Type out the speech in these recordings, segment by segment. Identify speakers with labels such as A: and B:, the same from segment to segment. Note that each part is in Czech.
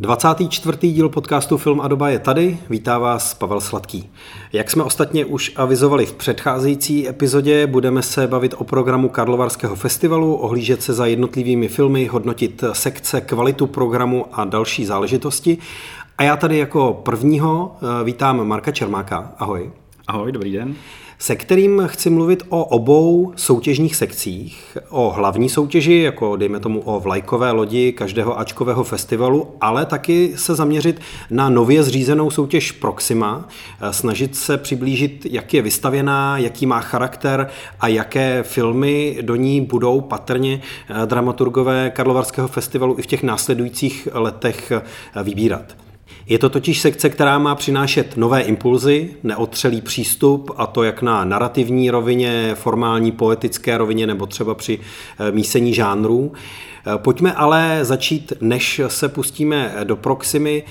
A: 24. díl podcastu Film a doba je tady, vítá vás Pavel Sladký. Jak jsme ostatně už avizovali v předcházející epizodě, budeme se bavit o programu Karlovarského festivalu, ohlížet se za jednotlivými filmy, hodnotit sekce, kvalitu programu a další záležitosti. A já tady jako prvního eh, vítám Marka Čermáka. Ahoj.
B: Ahoj, dobrý den
A: se kterým chci mluvit o obou soutěžních sekcích, o hlavní soutěži, jako dejme tomu o vlajkové lodi každého Ačkového festivalu, ale taky se zaměřit na nově zřízenou soutěž Proxima, snažit se přiblížit, jak je vystavěná, jaký má charakter a jaké filmy do ní budou patrně dramaturgové Karlovarského festivalu i v těch následujících letech vybírat. Je to totiž sekce, která má přinášet nové impulzy, neotřelý přístup, a to jak na narrativní rovině, formální poetické rovině nebo třeba při eh, mísení žánrů. Eh, pojďme ale začít, než se pustíme do Proximy,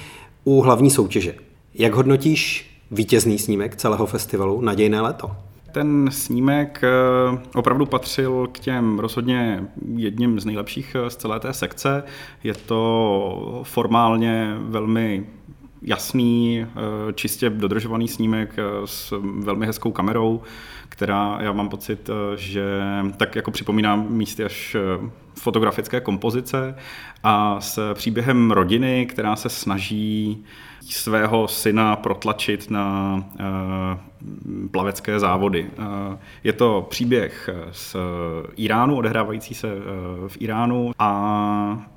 A: u hlavní soutěže. Jak hodnotíš vítězný snímek celého festivalu Nadějné léto?
B: Ten snímek eh, opravdu patřil k těm rozhodně jedním z nejlepších z celé té sekce. Je to formálně velmi jasný, eh, čistě dodržovaný snímek eh, s velmi hezkou kamerou, která já mám pocit, eh, že tak jako připomíná místy až fotografické kompozice a s příběhem rodiny, která se snaží svého syna protlačit na plavecké závody. Je to příběh z Iránu, odehrávající se v Iránu a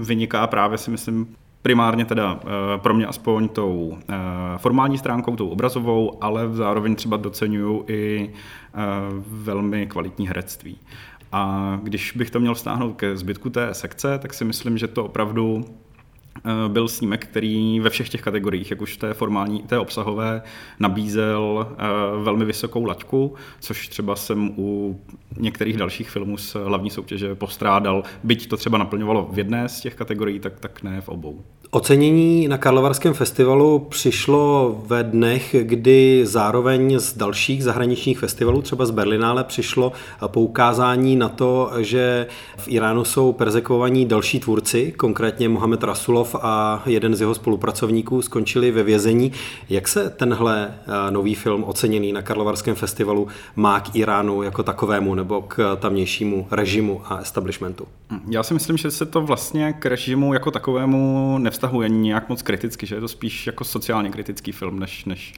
B: vyniká právě si myslím primárně teda eh, pro mě aspoň tou eh, formální stránkou, tou obrazovou, ale zároveň třeba docenuju i eh, velmi kvalitní herectví. A když bych to měl vztáhnout ke zbytku té sekce, tak si myslím, že to opravdu byl snímek, který ve všech těch kategoriích, jak už té formální, té obsahové, nabízel eh, velmi vysokou laťku, což třeba jsem u některých dalších filmů z hlavní soutěže postrádal. Byť to třeba naplňovalo v jedné z těch kategorií, tak, tak ne v obou.
A: Ocenění na Karlovarském festivalu přišlo ve dnech, kdy zároveň z dalších zahraničních festivalů, třeba z Berlinále, přišlo poukázání na to, že v Iránu jsou perzekovaní další tvůrci, konkrétně Mohamed Rasulov a jeden z jeho spolupracovníků skončili ve vězení. Jak se tenhle eh, nový film oceněný na Karlovarském festivalu má k Iránu jako takovému nebo k tamnějšímu režimu a establishmentu?
B: Já si myslím, že se to vlastně k režimu jako takovému nevztahuje nevztahuje nějak moc kriticky, že je to spíš jako sociálně kritický film, než, než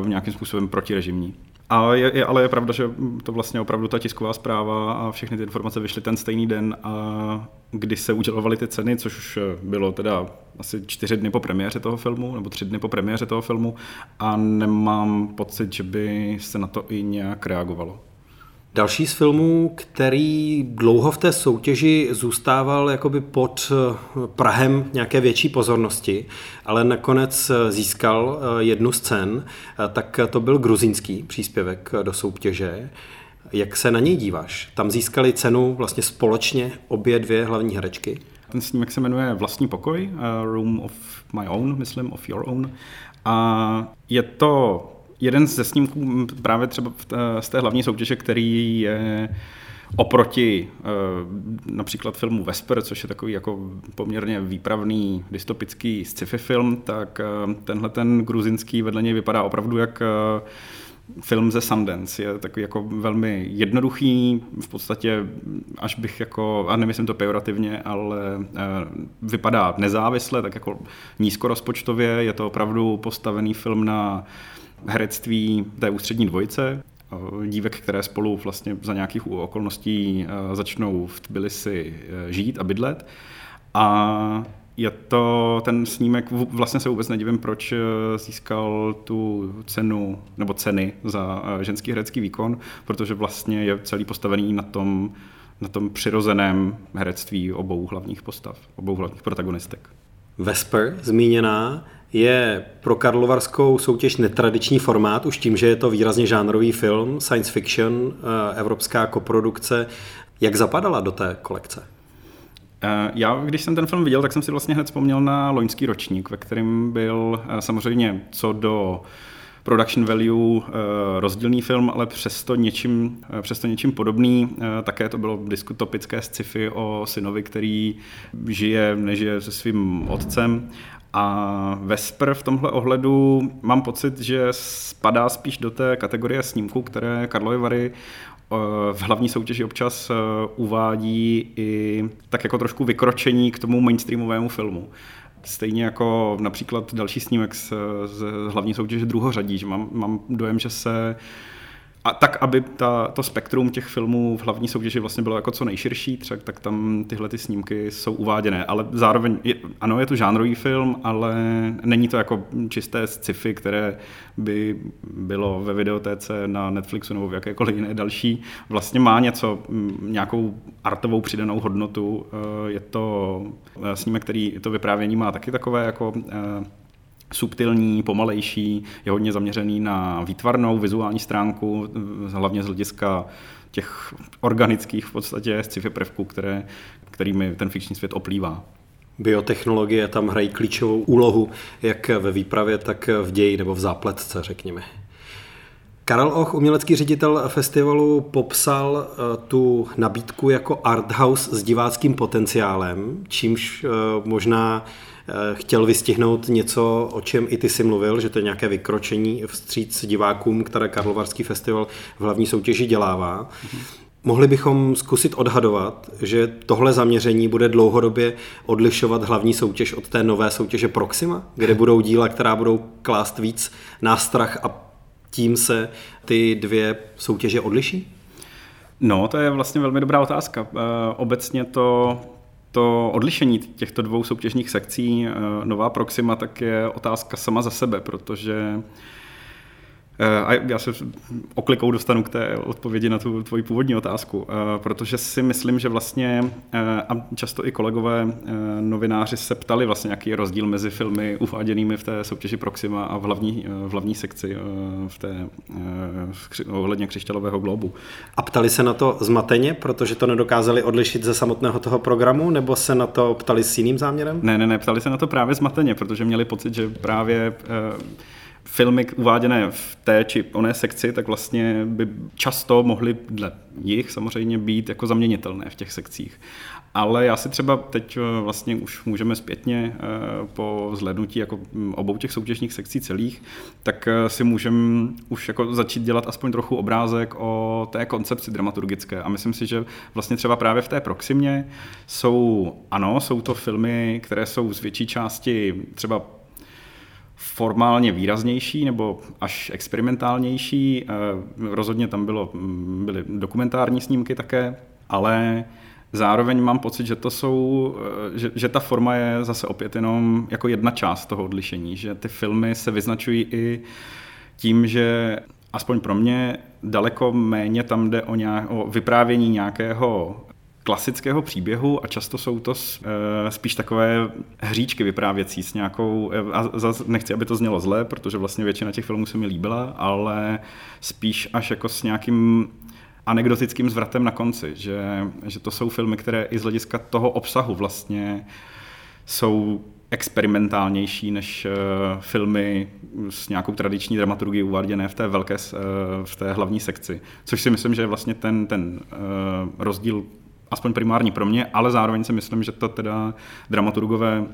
B: uh, nějakým způsobem protirežimní. A je, je, ale je pravda, že to vlastně opravdu ta tisková zpráva a všechny ty informace vyšly ten stejný den, a kdy se udělovaly ty ceny, což už bylo teda asi čtyři dny po premiéře toho filmu, nebo tři dny po premiéře toho filmu a nemám pocit, že by se na to i nějak reagovalo.
A: Další z filmů, který dlouho v té soutěži zůstával jakoby pod eh, Prahem nějaké větší pozornosti, ale nakonec eh, získal eh, jednu z cen, tak to byl gruzínský příspěvek do soutěže. Jak se na něj díváš? Tam získali cenu vlastně společně obě dvě hlavní herečky.
B: Ten snímek se jmenuje Vlastní pokoj, Room of My Own, myslím, of Your Own. A je to jeden ze snímků právě třeba z té hlavní soutěže, který je oproti e, například filmu Vesper, což je takový jako poměrně výpravný dystopický sci-fi film, tak e, tenhle ten gruzinský vedle něj vypadá opravdu jak e, film ze Sundance. Je takový jako velmi jednoduchý, v podstatě až bych jako, a nemyslím to pejorativně, ale vypadá nezávisle, tak jako nízkorozpočtově. Je to opravdu postavený film na herectví té ústřední dvojice, dívek, které spolu vlastně za nějakých okolností eh, začnou v Tbilisi eh, žít a bydlet. A je to ten snímek, vlastně se vůbec nedivím, proč eh, získal tu cenu, nebo ceny za ženský herecký výkon, protože vlastně je celý postavený na tom, na tom přirozeném herectví obou hlavních postav, obou hlavních protagonistek.
A: Vesper, zmíněná, je pro karlovarskou soutěž netradiční formát, už tím, že je to výrazně žánrový film, science fiction, eh, evropská koprodukce. Jak zapadala do té kolekce?
B: Eh, já, když jsem ten film viděl, tak jsem si vlastně hned vzpomněl na loňský ročník, ve kterém byl eh, samozřejmě co do production value rozdílný film, ale přesto něčím, přesto něčím podobný. Také to bylo diskutopické sci-fi o synovi, který žije, nežije se svým otcem a Vesper v tomhle ohledu mám pocit, že spadá spíš do té kategorie snímků, které Karlovy Vary eh, v hlavní soutěži občas eh, uvádí i tak jako trošku vykročení k tomu mainstreamovému filmu. Stejně jako například další snímek z, z hlavní soutěže druhořadí, že mám, mám dojem, že se a tak, aby ta, to spektrum těch filmů v hlavní soutěži vlastně bylo jako co nejširší, třeba, tak tam tyhle ty snímky jsou uváděné. Ale zároveň, je, ano, je to žánrový film, ale není to jako čisté sci-fi, které by bylo ve videotéce na Netflixu nebo v jakékoliv jiné další. Vlastně má něco, nějakou artovou přidanou hodnotu. Eh, je to eh, snímek, který to vyprávění má taky takové jako eh, subtilní, pomalejší, je hodně zaměřený na výtvarnou, vizuální stránku, hlavně z hlediska těch organických v podstatě sci-fi prvků, které, kterými ten fikční svět oplývá.
A: Biotechnologie tam hrají klíčovou úlohu, jak ve výpravě, tak v ději nebo v zápletce, řekněme. Karel Och, umělecký ředitel festivalu, popsal eh, tu nabídku jako art house s diváckým potenciálem, čímž eh, možná chtěl vystihnout něco, o čem i ty si mluvil, že to je nějaké vykročení vstříc divákům, které Karlovarský festival v hlavní soutěži dělává. Mm-hmm. Mohli bychom zkusit odhadovat, že tohle zaměření bude dlouhodobě odlišovat hlavní soutěž od té nové soutěže Proxima, kde budou díla, která budou klást víc nástrach a tím se ty dvě soutěže odliší?
B: No, to je vlastně velmi dobrá otázka. Eh, obecně to to odlišení těchto dvou soutěžních sekcí, eh, nová Proxima, tak je otázka sama za sebe, protože a já se oklikou dostanu k té odpovědi na tu tvoji původní otázku, eh, protože si myslím, že vlastně, eh, a často i kolegové novináři se ptali vlastně, jaký je rozdíl mezi filmy uváděnými v té soutěži Proxima a v hlavní, v hlavní sekci v té ohledně křišťalového globu.
A: A ptali se na to zmateně, protože to nedokázali odlišit ze samotného toho programu, nebo se na to ptali s jiným záměrem?
B: Ne, ne, ne, ptali se na to právě zmateně, protože měli pocit, že právě filmy uváděné v té či oné sekci, tak vlastně by často mohly dle jich samozřejmě být jako zaměnitelné v těch sekcích. Ale já si třeba teď eh, vlastně už můžeme zpětně eh, po zhlednutí jako mm, obou těch soutěžních sekcí celých, tak eh, si můžeme už jako začít dělat aspoň trochu obrázek o té koncepci dramaturgické. A myslím si, že vlastně třeba právě v té Proximě jsou, ano, jsou to filmy, které jsou z větší části třeba formálně výraznější nebo až experimentálnější. Eh, rozhodně tam bylo, mm, byly dokumentární snímky také, ale zároveň mám pocit, že to jsou, eh, že, že ta forma je zase opět jenom jako jedna část toho odlišení, že ty filmy se vyznačují i tím, že aspoň pro mě daleko méně tam jde o, nějak, o vyprávění nějakého klasického příběhu a často jsou to eh, spíš takové hříčky vyprávěcí s nějakou, eh, a zase nechci, aby to znělo zle, protože vlastně většina těch filmů se mi líbila, ale spíš až jako s nějakým anekdotickým zvratem na konci, že, že to jsou filmy, které i z hlediska toho obsahu vlastně jsou experimentálnější než uh, filmy s nějakou tradiční dramaturgií uváděné v té velké, uh, v té hlavní sekci. Což si myslím, že je vlastně ten, ten uh, rozdíl aspoň primární pro mě, ale zároveň si myslím, že to teda dramaturgové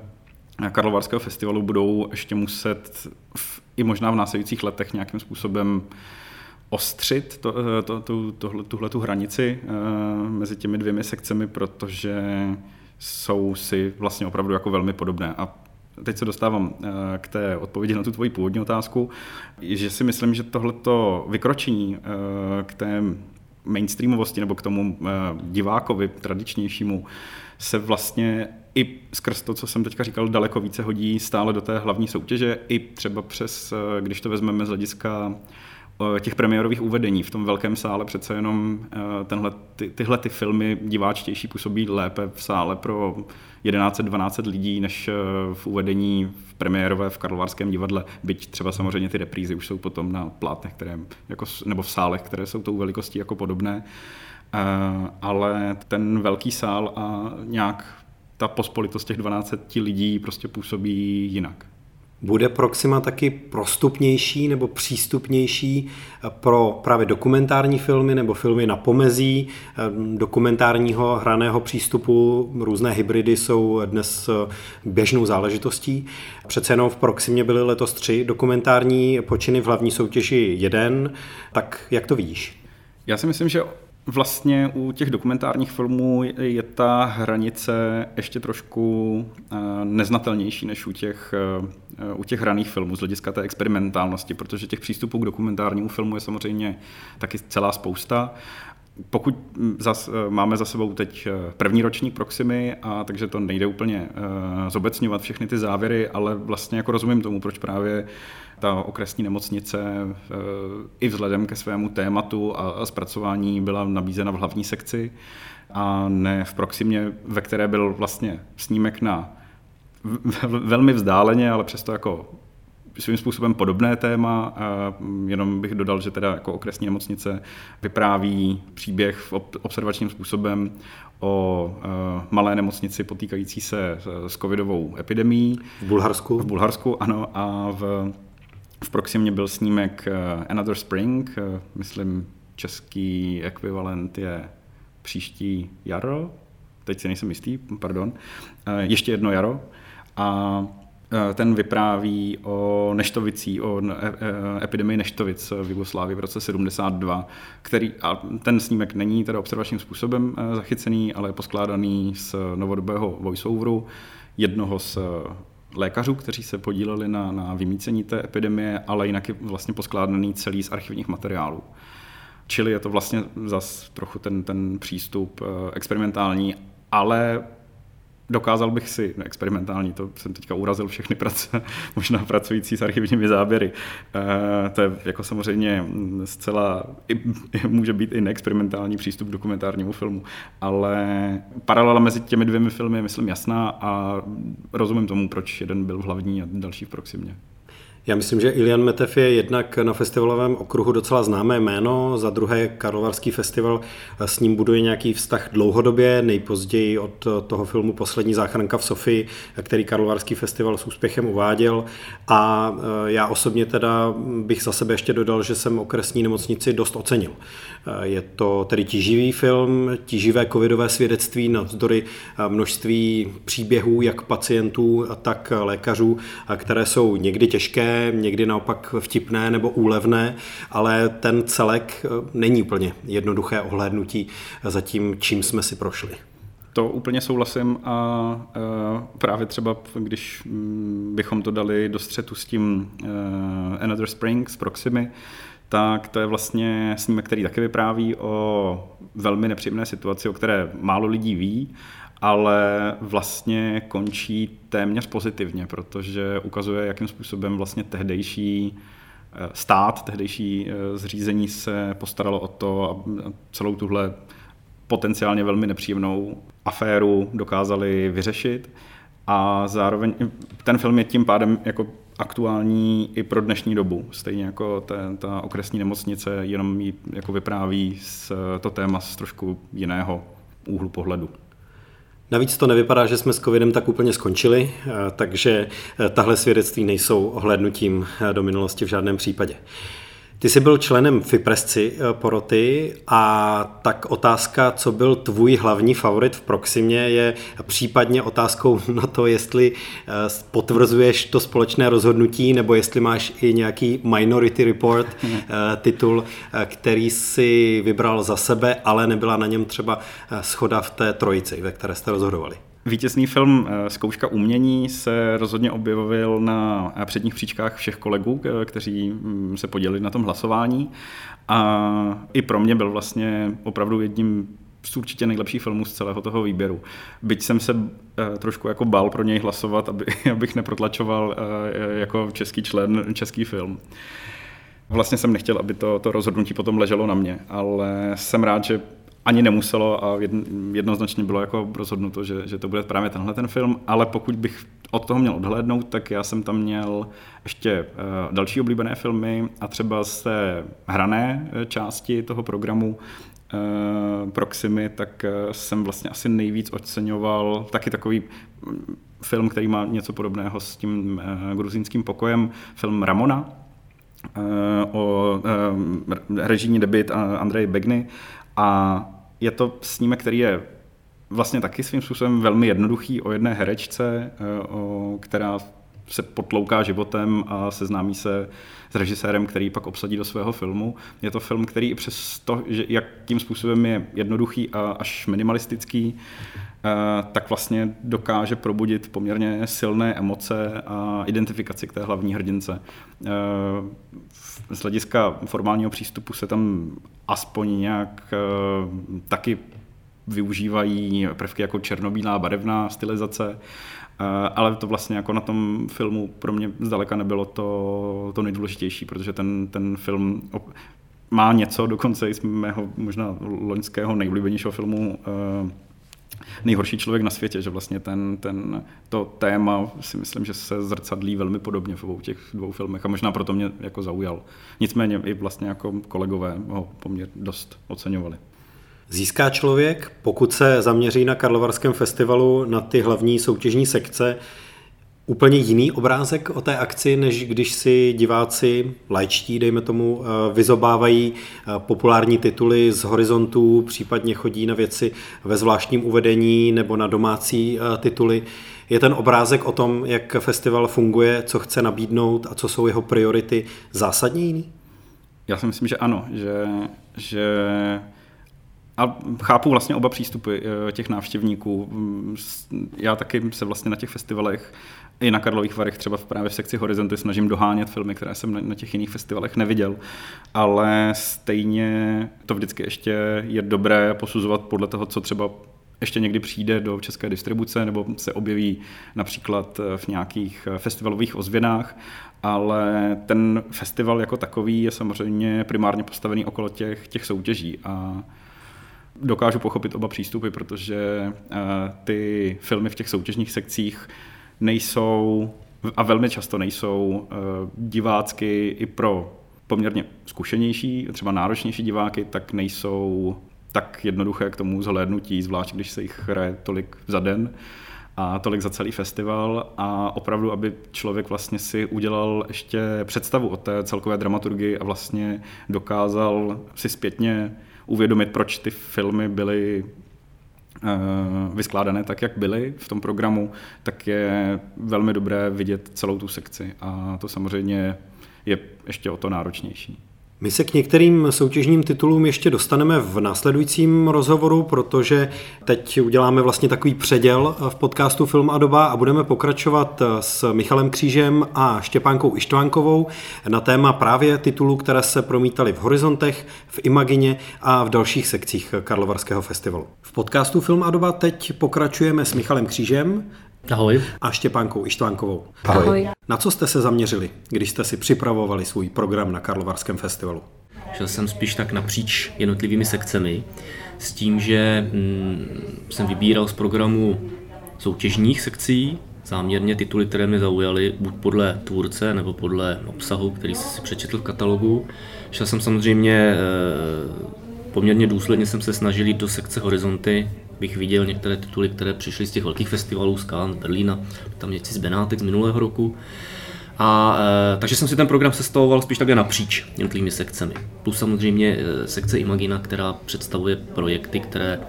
B: Karlovarského festivalu budou ještě muset v, i možná v následujících letech nějakým způsobem ostřit to, to, to, tohle, tuhle tu hranici uh, mezi těmi dvěmi sekcemi, protože jsou si vlastně opravdu jako velmi podobné. A teď se dostávám uh, k té odpovědi na tu tvoji původní otázku, že si myslím, že tohleto vykročení k té mainstreamovosti nebo k tomu eh, divákovi tradičnějšímu se vlastně i skrz to, co jsem teďka říkal, daleko více hodí stále do té hlavní soutěže, i třeba přes, eh, když to vezmeme z hlediska těch premiérových uvedení. V tom velkém sále přece jenom tenhle, ty, tyhle ty filmy diváčtější působí lépe v sále pro 1100-1200 lidí, než v uvedení v premiérové v Karlovarském divadle, byť třeba samozřejmě ty reprízy už jsou potom na plátnech, které, jako, nebo v sálech, které jsou tou velikostí jako podobné, ale ten velký sál a nějak ta pospolitost těch 12 lidí prostě působí jinak.
A: Bude Proxima taky prostupnější nebo přístupnější pro právě dokumentární filmy nebo filmy na pomezí dokumentárního hraného přístupu? Různé hybridy jsou dnes běžnou záležitostí. Přece jenom v Proximě byly letos tři dokumentární počiny v hlavní soutěži jeden. Tak jak to vidíš?
B: Já si myslím, že Vlastně u těch dokumentárních filmů je ta hranice ještě trošku eh, neznatelnější než u těch, eh, u těch hraných filmů z hlediska té experimentálnosti, protože těch přístupů k dokumentárnímu filmu je samozřejmě taky celá spousta. Pokud zas, eh, máme za sebou teď první ročník Proximy, a takže to nejde úplně zobecňovat všechny ty závěry, ale vlastně jako rozumím tomu, proč právě ta okresní nemocnice eh, i vzhledem ke svému tématu a zpracování byla nabízena v hlavní sekci a ne v Proximě, ve které byl vlastně snímek na velmi vzdáleně, ale přesto jako svým způsobem podobné téma. A jenom bych dodal, že teda jako okresní nemocnice vypráví příběh v observačním způsobem o uh, malé nemocnici potýkající se s covidovou epidemí.
A: V Bulharsku?
B: V Bulharsku, ano. A v v Proximě byl snímek eh, Another Spring, eh, myslím český ekvivalent je příští jaro, teď si nejsem jistý, pardon, ještě jedno jaro. A ten vypráví o neštovicí, o epidemii neštovic v Jugoslávii v roce 72, který, a ten snímek není teda observačním způsobem zachycený, ale je poskládaný z novodobého voiceoveru jednoho z lékařů, kteří se podíleli na, na vymícení té epidemie, ale jinak je vlastně poskládaný celý z archivních materiálů. Čili je to vlastně zas trochu ten, ten přístup eh, experimentální, ale dokázal bych si, experimentální, to jsem teďka urazil všechny prace, možná pracující s archivními záběry. E, to je jako samozřejmě zcela, i, může být i neexperimentální přístup k dokumentárnímu filmu, ale paralela mezi těmi dvěmi filmy je, myslím, jasná a rozumím tomu, proč jeden byl v hlavní a další v Proximě.
A: Já myslím, že Ilian Metev je jednak na festivalovém okruhu docela známé jméno, za druhé Karlovarský festival s ním buduje nějaký vztah dlouhodobě, nejpozději od toho filmu Poslední záchranka v Sofii, který Karlovarský festival s úspěchem uváděl a já osobně teda bych za sebe ještě dodal, že jsem okresní nemocnici dost ocenil. Je to tedy tíživý film, tíživé covidové svědectví navzdory e, množství příběhů jak pacientů, tak lékařů, které jsou někdy těžké, někdy naopak vtipné nebo úlevné, ale ten celek eh, není úplně jednoduché ohlédnutí za tím, čím jsme si prošli.
B: To úplně souhlasím a e, právě třeba, když mm, bychom to dali do střetu s tím e, Another Spring z Proximy, tak to je vlastně snímek, který taky vypráví o velmi nepříjemné situaci, o které málo lidí ví ale vlastně končí téměř pozitivně, protože ukazuje, jakým způsobem vlastně tehdejší eh, stát, tehdejší eh, zřízení se postaralo o to a celou tuhle potenciálně velmi nepříjemnou aféru dokázali vyřešit. A zároveň ten film je tím pádem jako aktuální i pro dnešní dobu. Stejně jako ta, ta okresní nemocnice, jenom jí jako vypráví z, to téma z trošku jiného úhlu pohledu.
A: Navíc to nevypadá, že jsme s covidem tak úplně skončili, eh, takže eh, tahle svědectví nejsou ohlednutím eh, do minulosti v žádném případě. Ty jsi byl členem FIPRESCI poroty a tak otázka, co byl tvůj hlavní favorit v Proximě, je případně otázkou na to, jestli potvrzuješ to společné rozhodnutí, nebo jestli máš i nějaký Minority Report titul, který si vybral za sebe, ale nebyla na něm třeba schoda v té trojici, ve které jste rozhodovali.
B: Vítězný film eh, Zkouška umění se rozhodně objevil na předních příčkách všech kolegů, kteří mm, se podělili na tom hlasování. A i pro mě byl vlastně opravdu jedním z určitě nejlepších filmů z celého toho výběru. Byť jsem se eh, trošku jako bál pro něj hlasovat, aby, abych neprotlačoval eh, jako český člen český film. Vlastně jsem nechtěl, aby to, to rozhodnutí potom leželo na mě, ale jsem rád, že ani nemuselo a jednoznačně bylo jako rozhodnuto, že, že to bude právě tenhle ten film, ale pokud bych od toho měl odhlédnout, tak já jsem tam měl ještě uh, další oblíbené filmy a třeba z té hrané eh, části toho programu uh, Proximy, tak jsem vlastně asi nejvíc oceňoval taky takový mm, film, který má něco podobného s tím gruzínským pokojem, film Ramona, o režijní debit Andreje Begny. A je to snímek, který je vlastně taky svým způsobem velmi jednoduchý o jedné herečce, o, která se potlouká životem a seznámí se s režisérem, který pak obsadí do svého filmu. Je to film, který i přes to, že jakým způsobem je jednoduchý a až minimalistický, eh, tak vlastně dokáže probudit poměrně silné emoce a identifikaci k té hlavní hrdince. Eh, z hlediska formálního přístupu se tam aspoň nějak eh, taky využívají prvky jako černobílá barevná stylizace, Eh, ale to vlastně jako na tom filmu pro mě zdaleka nebylo to, to nejdůležitější, protože ten, ten film má něco dokonce i z mého možná loňského nejoblíbenějšího filmu eh, nejhorší člověk na světě, že vlastně ten, ten, to téma si myslím, že se zrcadlí velmi podobně v obou těch dvou filmech a možná proto mě jako zaujal. Nicméně i vlastně jako kolegové ho poměrně dost oceňovali.
A: Získá člověk, pokud se zaměří na Karlovarském festivalu na ty hlavní soutěžní sekce, úplně jiný obrázek o té akci, než když si diváci, lajčtí, dejme tomu, eh, vyzobávají eh, populární tituly z horizontů, případně chodí na věci ve zvláštním uvedení nebo na domácí eh, tituly. Je ten obrázek o tom, jak festival funguje, co chce nabídnout a co jsou jeho priority, zásadně jiný?
B: Já si myslím, že ano, že, že a chápu vlastně oba přístupy těch návštěvníků. Mm, já taky se vlastně na těch festivalech i na Karlových Varech, třeba právě v sekci Horizonty, snažím dohánět filmy, které jsem na těch jiných festivalech neviděl. Ale stejně to vždycky ještě je dobré posuzovat podle toho, co třeba ještě někdy přijde do české distribuce nebo se objeví například eh, v nějakých eh, festivalových ozvěnách, ale ten festival jako takový je samozřejmě primárně postavený okolo těch, těch soutěží a dokážu pochopit oba přístupy, protože eh, ty filmy v těch soutěžních sekcích nejsou a velmi často nejsou eh, divácky i pro poměrně zkušenější, třeba náročnější diváky, tak nejsou tak jednoduché k tomu zhlédnutí, zvlášť když se jich hraje tolik za den a tolik za celý festival. A opravdu, aby člověk vlastně si udělal ještě představu o té celkové dramaturgii a vlastně dokázal si zpětně uvědomit, proč ty filmy byly vyskládané tak, jak byly v tom programu, tak je velmi dobré vidět celou tu sekci a to samozřejmě je ještě o to náročnější.
A: My se k některým soutěžním titulům ještě dostaneme v následujícím rozhovoru, protože teď uděláme vlastně takový předěl v podcastu Film a doba a budeme pokračovat s Michalem Křížem a Štěpánkou Ištvánkovou na téma právě titulů, které se promítaly v Horizontech, v Imagině a v dalších sekcích Karlovarského festivalu. V podcastu Film a doba teď pokračujeme s Michalem Křížem,
C: Ahoj.
A: A Štěpánkou Ištvánkovou.
C: Ahoj. Ahoj.
A: Na co jste se zaměřili, když jste si připravovali svůj program na Karlovarském festivalu?
C: Šel jsem spíš tak napříč jednotlivými sekcemi s tím, že hm, jsem vybíral z programu soutěžních sekcí, záměrně tituly, které mě zaujaly, buď podle tvůrce nebo podle obsahu, který jsem si přečetl v katalogu. Šel jsem samozřejmě e, poměrně důsledně jsem se snažil jít do sekce Horizonty, bych viděl některé tituly, které přišly z těch velkých festivalů, z Cannes, Berlína, tam něco z Benátek z minulého roku. A, e, takže jsem si ten program sestavoval spíš takhle napříč jednotlivými sekcemi. Plus samozřejmě e, sekce Imagina, která představuje projekty, které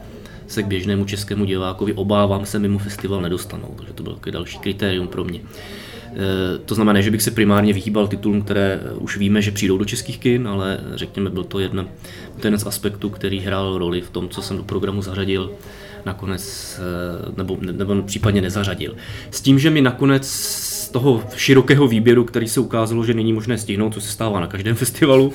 C: se k běžnému českému divákovi obávám se mimo festival nedostanou. Takže to bylo další kritérium pro mě. E, to znamená, že bych se primárně vyhýbal titulům, které už víme, že přijdou do českých kin, ale řekněme, byl to jeden z aspektů, který hrál roli v tom, co jsem do programu zařadil nakonec, nebo, nebo případně nezařadil. S tím, že mi nakonec z toho širokého výběru, který se ukázalo, že není možné stihnout, co se stává na každém festivalu,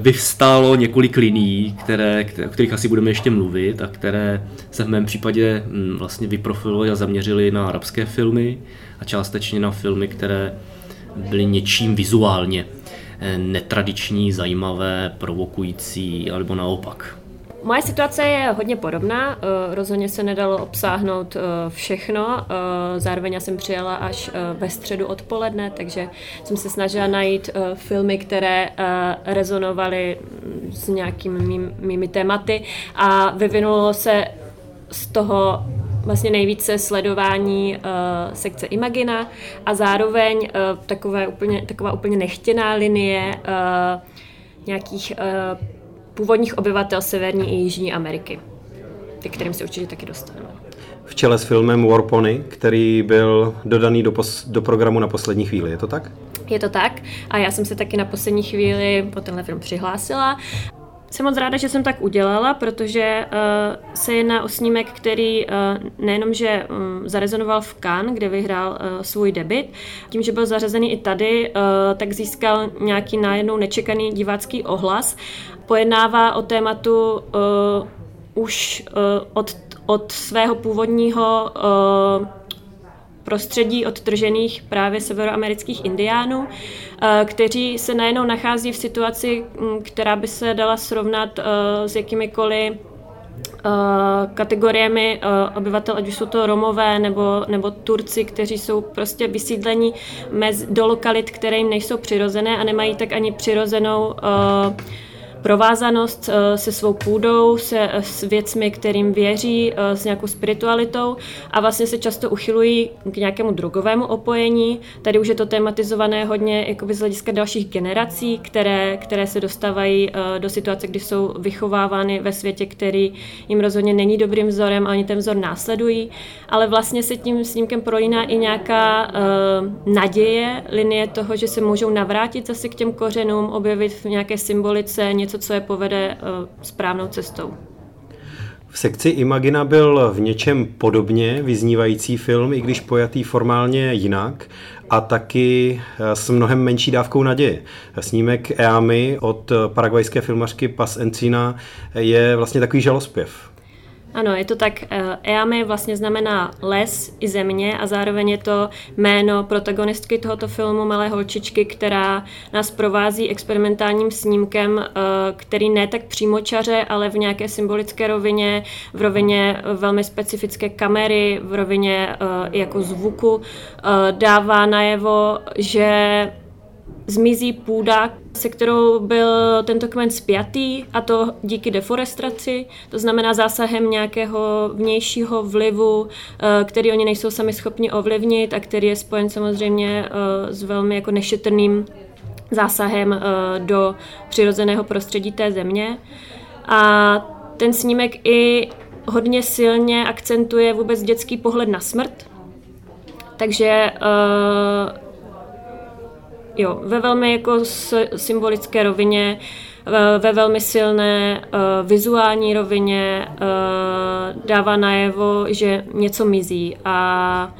C: vyvstálo několik linií, které, o kterých asi budeme ještě mluvit a které se v mém případě mm, vlastně vyprofilovaly a zaměřily na arabské filmy, a částečně na filmy, které byly něčím vizuálně eh, netradiční, zajímavé, provokující, alebo naopak.
D: Moje situace je hodně podobná, eh, rozhodně se nedalo obsáhnout eh, všechno, zároveň já jsem přijela až ve středu odpoledne, takže jsem se snažila najít filmy, které rezonovaly s nějakými mými tématy a vyvinulo se z toho vlastně nejvíce sledování uh, sekce Imagina a zároveň uh, takové úplně, taková úplně nechtěná linie uh, nějakých uh, původních obyvatel Severní i Jižní Ameriky, ke kterým se určitě taky dostaneme.
A: V čele s filmem Warpony, který byl dodaný do, pos- do programu na poslední chvíli, je to tak?
D: Je to tak a já jsem se taky na poslední chvíli po tenhle film přihlásila. Jsem moc ráda, že jsem tak udělala, protože uh, se jedná o snímek, který uh, nejenom, že um, zarezonoval v Cannes, kde vyhrál uh, svůj debit, tím, že byl zařazený i tady, uh, tak získal nějaký nájednou nečekaný divácký ohlas. Pojednává o tématu uh, už uh, od, od svého původního uh, prostředí odtržených právě severoamerických indiánů, eh, kteří se najednou nachází v situaci, mm, která by se dala srovnat eh, s jakýmikoliv eh, kategoriemi obyvatel, ať už jsou to Romové nebo, nebo Turci, kteří jsou prostě vysídlení mez, do lokalit, které jim nejsou přirozené a nemají tak ani přirozenou provázanost eh, se svou půdou, se, eh, s věcmi, kterým věří, eh, s nějakou spiritualitou a vlastně se často uchylují k nějakému drogovému opojení. Tady už je to tematizované hodně z hlediska dalších generací, které, které se dostávají do situace, kdy jsou vychovávány ve světě, který jim rozhodně není dobrým vzorem, ani ten vzor následují, ale vlastně se tím snímkem prolíná i nějaká uh, naděje, linie toho, že se můžou navrátit zase k těm kořenům, objevit v nějaké symbolice něco, něco, co je povede eh, správnou cestou.
A: V sekci Imagina byl v něčem podobně vyznívající film, i když pojatý formálně jinak a taky eh, s mnohem menší dávkou naděje. Snímek Eamy od paragvajské filmařky Pas Encina je vlastně takový žalospěv.
D: Ano, je to tak. Eami vlastně znamená les i země a zároveň je to jméno protagonistky tohoto filmu, malé holčičky, která nás provází experimentálním snímkem, eh, který ne tak přímočaře, ale v nějaké symbolické rovině, v rovině velmi specifické kamery, v rovině eh, jako zvuku, eh, dává najevo, že zmizí půda, se kterou byl tento kmen spjatý a to díky deforestaci, to znamená zásahem nějakého vnějšího vlivu, eh, který oni nejsou sami schopni ovlivnit a který je spojen samozřejmě eh, s velmi jako nešetrným zásahem eh, do přirozeného prostředí té země. A ten snímek i hodně silně akcentuje vůbec dětský pohled na smrt. Takže jo, ve velmi jako symbolické rovině, ve velmi silné uh, vizuální rovině uh, dává najevo, že něco mizí a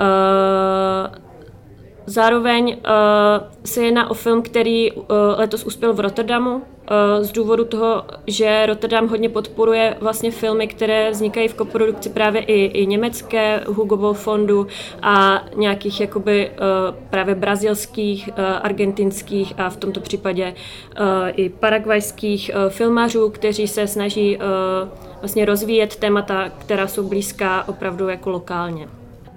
D: uh, Zároveň uh, se jedná o film, který uh, letos uspěl v Rotterdamu uh, z důvodu toho, že Rotterdam hodně podporuje vlastně filmy, které vznikají v koprodukci právě i, i německé Hugovou fondu a nějakých jakoby uh, právě brazilských, uh, argentinských a v tomto případě uh, i paragvajských uh, filmařů, kteří se snaží uh, vlastně rozvíjet témata, která jsou blízká opravdu jako lokálně.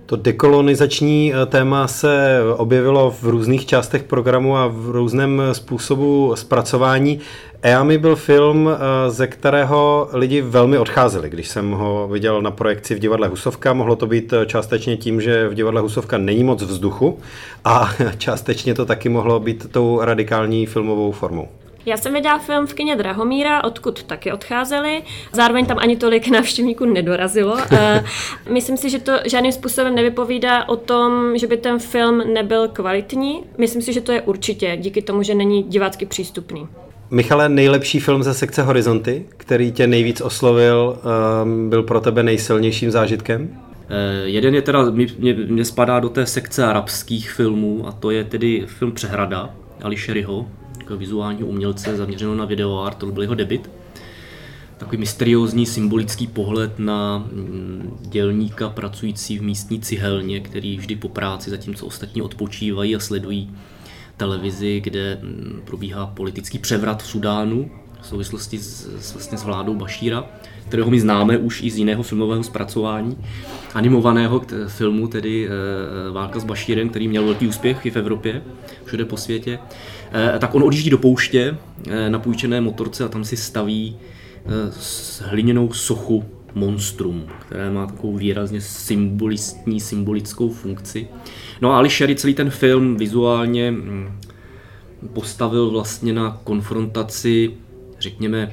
A: To dekolonizační eh, téma se objevilo v různých částech programu a v různém způsobu zpracování. EAMI byl film, eh, ze kterého lidi velmi odcházeli. Když jsem ho viděl na projekci v divadle Husovka, mohlo to být eh, částečně tím, že v divadle Husovka není moc vzduchu a částečně to taky mohlo být tou radikální filmovou formou.
D: Já jsem viděla film v kině Drahomíra, odkud taky odcházeli. Zároveň tam ani tolik návštěvníků nedorazilo. Myslím si, že to žádným způsobem nevypovídá o tom, že by ten film nebyl kvalitní. Myslím si, že to je určitě díky tomu, že není divácky přístupný.
A: Michale, nejlepší film ze sekce Horizonty, který tě nejvíc oslovil, ehm, byl pro tebe nejsilnějším zážitkem?
C: Eh, jeden je teda, mě, mě spadá do té sekce arabských filmů a to je tedy film Přehrada Ališeryho, vizuálního umělce zaměřeno na video art, to byl jeho debit. Takový mysteriózní symbolický pohled na mm, dělníka pracující v místní cihelně, který vždy po práci, zatímco ostatní odpočívají a sledují televizi, kde mm, probíhá politický převrat v Sudánu v souvislosti s, s, vlastně s vládou Bašíra, kterého my známe už i z jiného filmového zpracování, animovaného filmu, tedy e, Válka s Bašírem, který měl velký úspěch i v Evropě, všude po světě. E, tak on odjíždí do pouště e, na půjčené motorce a tam si staví e, hliněnou sochu monstrum, které má takovou výrazně symbolistní, symbolickou funkci. No a Ali Sherry celý ten film vizuálně mm, postavil vlastně na konfrontaci, řekněme,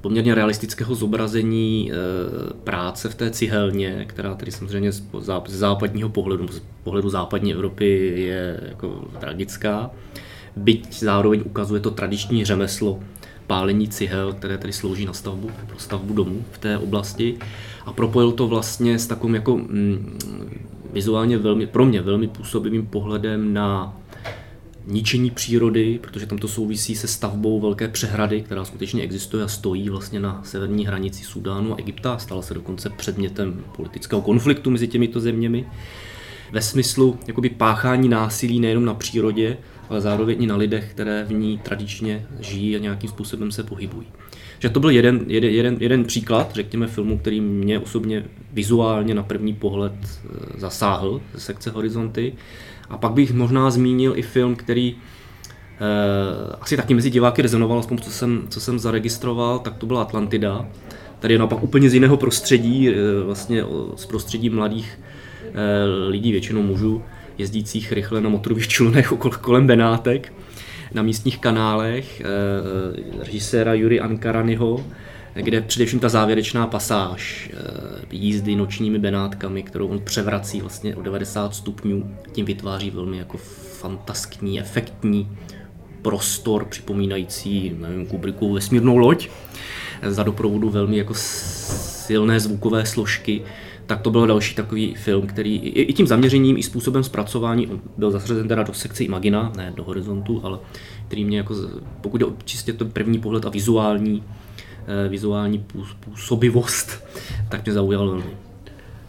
C: poměrně realistického zobrazení eh, práce v té cihelně, která tedy samozřejmě z západního pohledu, z pohledu západní Evropy je jako tragická, byť zároveň ukazuje to tradiční řemeslo pálení cihel, které tedy slouží na stavbu, pro stavbu domů v té oblasti a propojil to vlastně s takovým jako mm, vizuálně velmi, pro mě velmi působivým pohledem na ničení přírody, protože tam to souvisí se stavbou velké přehrady, která skutečně existuje a stojí vlastně na severní hranici Sudánu a Egypta. Stala se dokonce předmětem politického konfliktu mezi těmito zeměmi. Ve smyslu jakoby páchání násilí nejenom na přírodě, ale zároveň i na lidech, které v ní tradičně žijí a nějakým způsobem se pohybují. Že to byl jeden, jeden, jeden, jeden příklad, řekněme, filmu, který mě osobně vizuálně na první pohled eh, zasáhl ze sekce Horizonty. A pak bych možná zmínil i film, který eh, asi taky mezi diváky rezonoval, aspoň co jsem, co jsem zaregistroval, tak to byla Atlantida. Tady je naopak úplně z jiného prostředí, eh, vlastně z prostředí mladých eh, lidí, většinou mužů, jezdících rychle na motorových člunech kolem Benátek na místních kanálech eh, eh režiséra Yuri Ankaranyho, kde především ta závěrečná pasáž eh, jízdy nočními benátkami, kterou on převrací vlastně o 90 stupňů, tím vytváří velmi jako fantaskní, efektní prostor připomínající nevím, Kubrickovu vesmírnou loď za doprovodu velmi jako silné zvukové složky, tak to byl další takový film, který i tím zaměřením, i způsobem zpracování byl zařazen teda do sekce Imagina, ne do Horizontu, ale který mě jako, pokud je čistě to první pohled a vizuální, Eh, vizuální působivost, tak mě zaujalo velmi.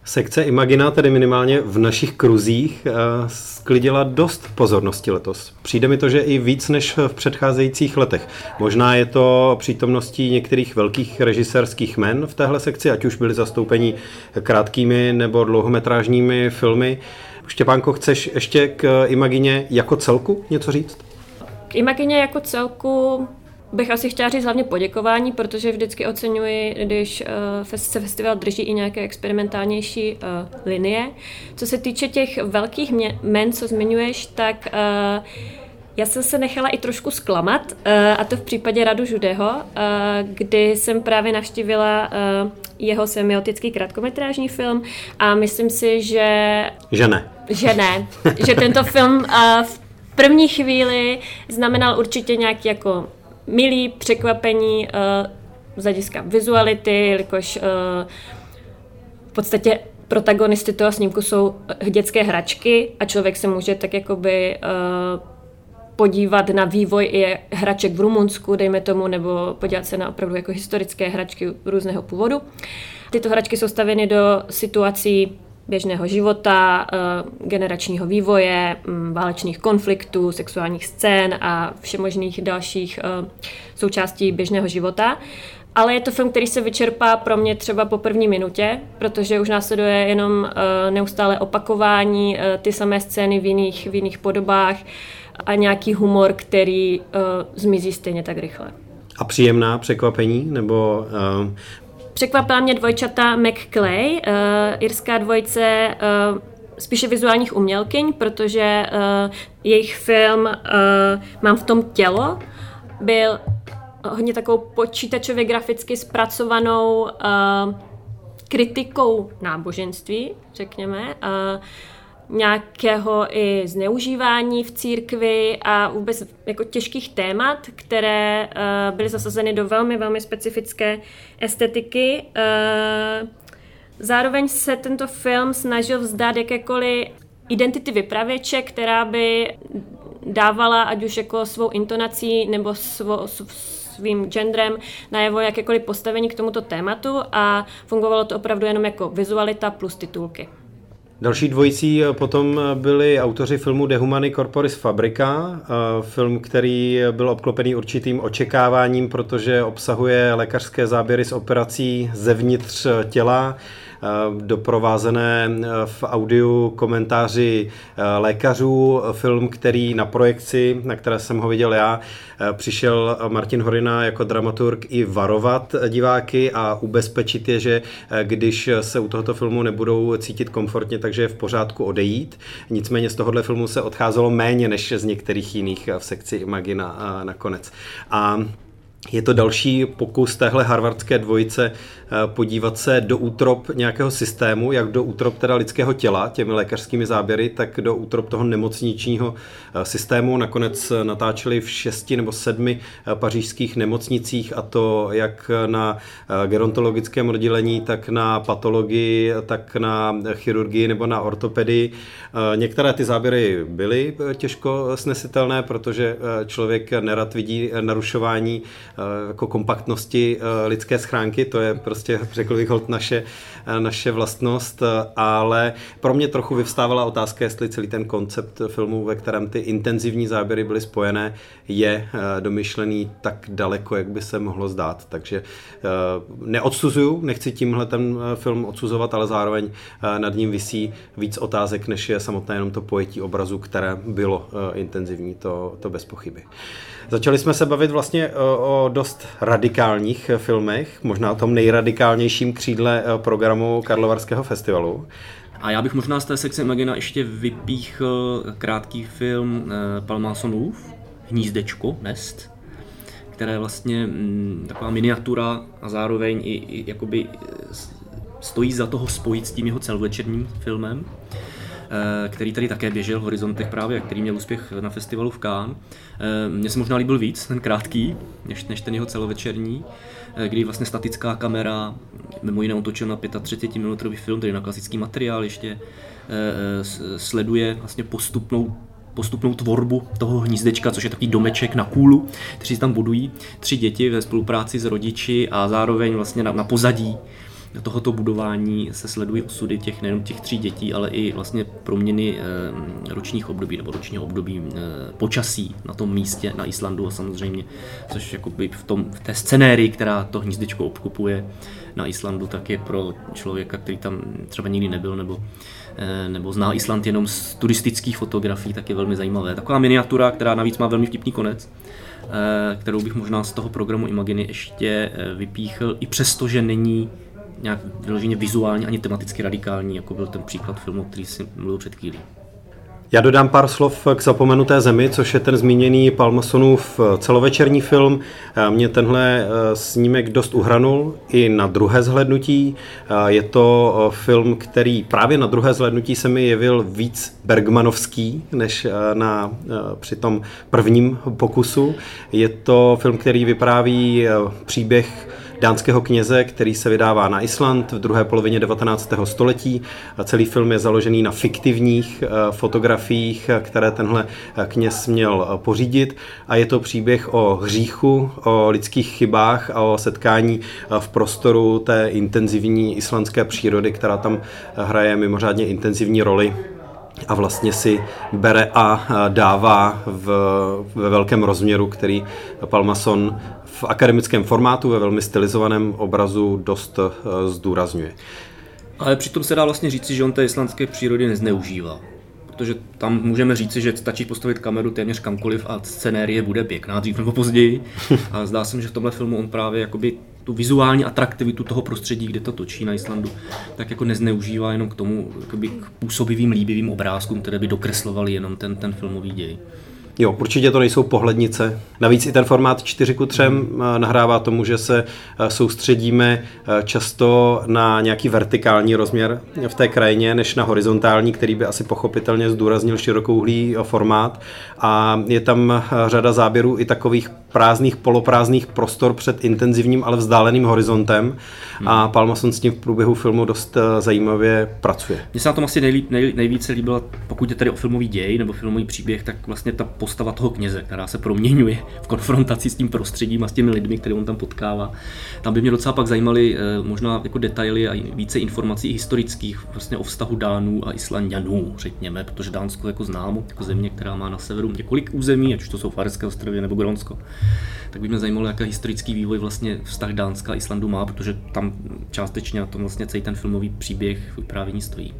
A: Sekce Imagina tedy minimálně v našich kruzích eh, sklidila dost pozornosti letos. Přijde mi to, že i víc než v předcházejících letech. Možná je to přítomností některých velkých režisérských men v téhle sekci, ať už byli zastoupeni krátkými nebo dlouhometrážními filmy. Štěpánko, chceš ještě k Imagině jako celku něco říct?
D: Imagině jako celku bych asi chtěla říct hlavně poděkování, protože vždycky oceňuji, když uh, se festival drží i nějaké experimentálnější uh, linie. Co se týče těch velkých men, co zmiňuješ, tak uh, já jsem se nechala i trošku zklamat, a to v případě Radu Žudeho, kdy jsem právě navštívila jeho semiotický krátkometrážní film a myslím si, že...
A: Že ne.
D: Že ne. že tento film v první chvíli znamenal určitě nějaký jako milý překvapení uh, z hlediska vizuality, jelikož uh, v podstatě protagonisty toho snímku jsou dětské hračky a člověk se může tak jakoby uh, podívat na vývoj i hraček v Rumunsku, dejme tomu, nebo podívat se na opravdu jako historické hračky různého původu. Tyto hračky jsou stavěny do situací běžného života, eh, generačního vývoje, mm, válečných konfliktů, sexuálních scén a všemožných dalších eh, součástí běžného života. Ale je to film, který se vyčerpá pro mě třeba po první minutě, protože už následuje jenom eh, neustále opakování, ty samé scény v jiných, v jiných podobách a nějaký humor, který zmizí stejně tak rychle.
A: A příjemná překvapení, nebo
D: Překvapila mě dvojčata McClay, uh, irská dvojce uh, spíše vizuálních umělkyň, protože uh, jejich film uh, Mám v tom tělo byl hodně takovou počítačově graficky zpracovanou uh, kritikou náboženství, řekněme. Uh, nějakého i zneužívání v církvi a vůbec jako těžkých témat, které uh, byly zasazeny do velmi, velmi specifické estetiky. Uh, zároveň se tento film snažil vzdát jakékoliv identity vypravěče, která by dávala ať už jako svou intonací nebo svou, svým genderem najevo jakékoliv postavení k tomuto tématu a fungovalo to opravdu jenom jako vizualita plus titulky.
A: Další dvojicí eh, potom eh, byli autoři filmu De Humani Corporis Fabrica, eh, film, který byl obklopený určitým očekáváním, protože obsahuje lékařské záběry z operací zevnitř těla, doprovázené v audiu komentáři lékařů, film, který na projekci, na které jsem ho viděl já, přišel Martin Horina jako dramaturg i varovat diváky a ubezpečit je, že když se u tohoto filmu nebudou cítit komfortně, takže je v pořádku odejít. Nicméně z tohohle filmu se odcházelo méně než z některých jiných v sekci Imagina nakonec. A je to další pokus téhle harvardské dvojice Eh, podívat se do útrop nějakého systému, jak do útrop teda lidského těla těmi lékařskými záběry, tak do útrop toho nemocničního eh, systému. Nakonec natáčeli v šesti nebo sedmi eh, pařížských nemocnicích a to jak na gerontologickém oddělení, tak na patologii, tak na chirurgii nebo na ortopedii. Některé ty záběry byly těžko snesitelné, protože člověk nerad vidí narušování jako kompaktnosti lidské schránky, to je prostě řekl bych hold naše, naše vlastnost, ale pro mě trochu vyvstávala otázka, jestli celý ten koncept filmu, ve kterém ty intenzivní záběry byly spojené, je eh, domyšlený tak daleko, jak by se mohlo zdát. Takže eh, neodsuzuju, nechci tímhle ten eh, film odsuzovat, ale zároveň nad ním visí víc otázek, než je samotné jenom to pojetí obrazu, které bylo intenzivní, to, to bez pochyby. Začali jsme se bavit vlastně o dost radikálních filmech, možná o tom nejradikálnějším křídle programu Karlovarského festivalu.
C: A já bych možná z té sekce Imagina ještě vypíchl krátký film Palmasonův, Hnízdečko, Nest, které vlastně mm, taková miniatura a zároveň i, i jakoby stojí za toho spojit s tím jeho celovečerním filmem. Eh, který tady také běžel v Horizontech právě, který měl úspěch na festivalu v Cannes. Eh, mně se možná líbil víc ten krátký, než, než ten jeho celovečerní, eh, kdy vlastně statická kamera, mimo jiné otočil na 35 mm film, tedy na klasický materiál, ještě sleduje vlastně postupnou postupnou tvorbu toho hnízdečka, což je takový domeček na kůlu, kteří tam budují tři děti ve spolupráci s rodiči a zároveň vlastně na, na pozadí tohoto budování se sledují osudy těch nejen těch tří dětí, ale i vlastně proměny eh, ročních období nebo ročního období eh, počasí na tom místě na Islandu a samozřejmě, což jakoby v, tom, v té scenérii, která to hnízdečko obklopuje na Islandu, tak je pro člověka, který tam třeba nikdy nebyl nebo, eh, nebo zná Island jenom z turistických fotografií, tak je velmi zajímavé. Taková miniatura, která navíc má velmi vtipný konec, kterou bych možná z toho programu Imaginy ještě vypíchl, i přesto, že není nějak vyloženě vizuálně ani tematicky radikální, jako byl ten příklad filmu, který si mluvil před chvílí.
A: Já dodám pár slov k Zapomenuté zemi, což je ten zmíněný Palmasonův celovečerní film. Mě tenhle eh, snímek dost uhranul i na druhé zhlednutí. Eh, je to eh, film, který právě na druhé zhlednutí se mi jevil víc Bergmanovský, než na, při tom prvním pokusu. Je to film, který vypráví příběh dánského kněze, který se vydává na Island v druhé polovině 19. století. Celý film je založený na fiktivních eh, fotografiích, které tenhle eh, kněz měl eh, pořídit a je to příběh o hříchu, o lidských chybách a o setkání v prostoru té intenzivní islandské přírody, která tam hraje mimořádně intenzivní roli a vlastně si bere a dává v, ve velkém rozměru, který Palmason v akademickém formátu, ve velmi stylizovaném obrazu dost eh, zdůrazňuje.
C: Ale přitom se dá vlastně říci, že on té islandské přírody nezneužívá. Protože tam můžeme říci, že stačí postavit kameru téměř kamkoliv a scenérie bude pěkná dřív nebo později. A zdá se mi, že v tomhle filmu on právě jakoby tu vizuální atraktivitu toho prostředí, kde to točí na Islandu, tak jako nezneužívá jenom k tomu jakoby k působivým, líbivým obrázkům, které by dokreslovaly jenom ten, ten filmový děj.
A: Jo, určitě to nejsou pohlednice. Navíc i ten formát 4 ku 3 eh, nahrává tomu, že se eh, soustředíme eh, často na nějaký vertikální rozměr v té krajině, než na horizontální, který by asi pochopitelně zdůraznil širokouhlý formát. A je tam řada záběrů i takových prázdných, poloprázdných prostor před intenzivním, ale vzdáleným horizontem. Hmm. A Palmason s tím v průběhu filmu dost zajímavě pracuje.
C: Mně se na tom asi nejlíp, nej, nejvíce líbilo, pokud je tady o filmový děj nebo filmový příběh, tak vlastně ta postava toho kněze, která se proměňuje v konfrontaci s tím prostředím a s těmi lidmi, které on tam potkává. Tam by mě docela pak zajímaly eh, možná jako detaily a více informací historických vlastně o vztahu Dánů a Islandianů, řekněme, protože Dánsko jako známo, jako země, která má na severu několik území, ať už to jsou Farské ostrovy nebo Grónsko. Tak by mě zajímalo, jaký historický vývoj vlastně vztah Dánska a Islandu má, protože tam částečně na tom vlastně celý ten filmový příběh vyprávění stojí.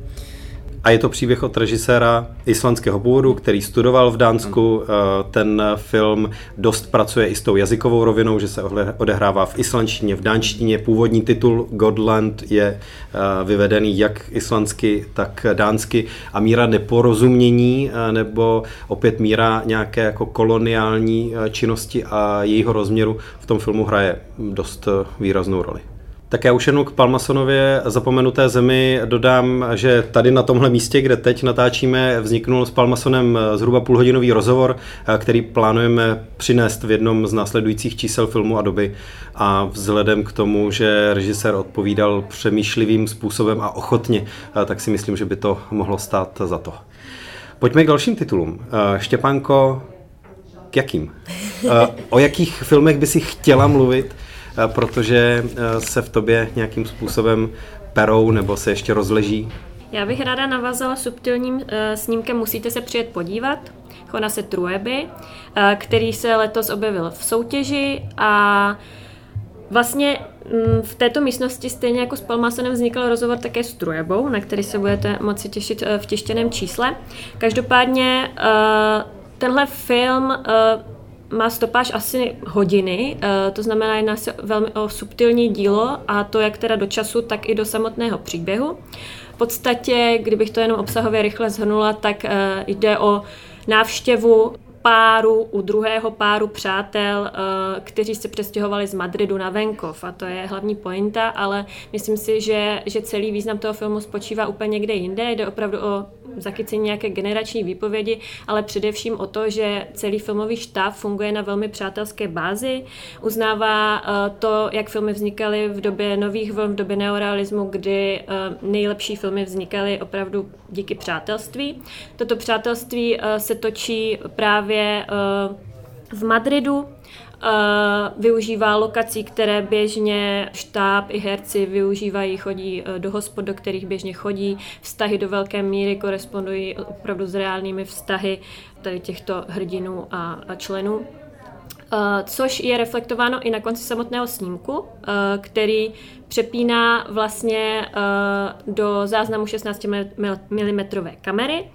A: A je to příběh od režiséra islandského původu, který studoval v Dánsku. Eh, ten film dost pracuje i s tou jazykovou rovinou, že se odehrává v islandštině, v dánštině. Původní titul Godland je eh, vyvedený jak islandsky, tak dánsky. A míra neporozumění eh, nebo opět míra nějaké jako koloniální činnosti a jejího rozměru v tom filmu hraje dost výraznou roli. Tak já už jenom k Palmasonově zapomenuté zemi dodám, že tady na tomhle místě, kde teď natáčíme, vzniknul s Palmasonem zhruba půlhodinový rozhovor, který plánujeme přinést v jednom z následujících čísel filmu a doby. A vzhledem k tomu, že režisér odpovídal přemýšlivým způsobem a ochotně, tak si myslím, že by to mohlo stát za to. Pojďme k dalším titulům. Štěpánko, k jakým? O jakých filmech by si chtěla mluvit? Eh, protože eh, se v tobě nějakým způsobem perou nebo se ještě rozleží?
D: Já bych ráda navázala subtilním uh, snímkem Musíte se přijet podívat, se Trueby, který se letos objevil v soutěži a Vlastně mm, v této místnosti stejně jako s Palmasenem vznikl rozhovor také s Trujebou, na který se budete moci těšit v tištěném čísle. Každopádně tenhle film má stopáž asi hodiny, eh, to znamená, jedná se velmi o subtilní dílo a to jak teda do času, tak i do samotného příběhu. V podstatě, kdybych to jenom obsahově rychle zhrnula, tak eh, jde o návštěvu páru, u druhého páru přátel, eh, kteří se přestěhovali z Madridu na venkov a to je hlavní pointa, ale myslím si, že, že celý význam toho filmu spočívá úplně někde jinde. Jde opravdu o zachycení nějaké generační výpovědi, ale především o to, že celý filmový štáb funguje na velmi přátelské bázi, uznává eh, to, jak filmy vznikaly v době nových vln, v době neorealismu, kdy eh, nejlepší filmy vznikaly opravdu díky přátelství. Toto přátelství se točí právě právě eh, v Madridu, eh, využívá lokací, které běžně štáb i herci využívají, chodí eh, do hospod, do kterých běžně chodí. Vztahy do velké míry korespondují opravdu s reálnými vztahy tady těchto hrdinů a, členů. Což je reflektováno i na konci samotného snímku, který přepíná vlastně do záznamu 16 mm kamery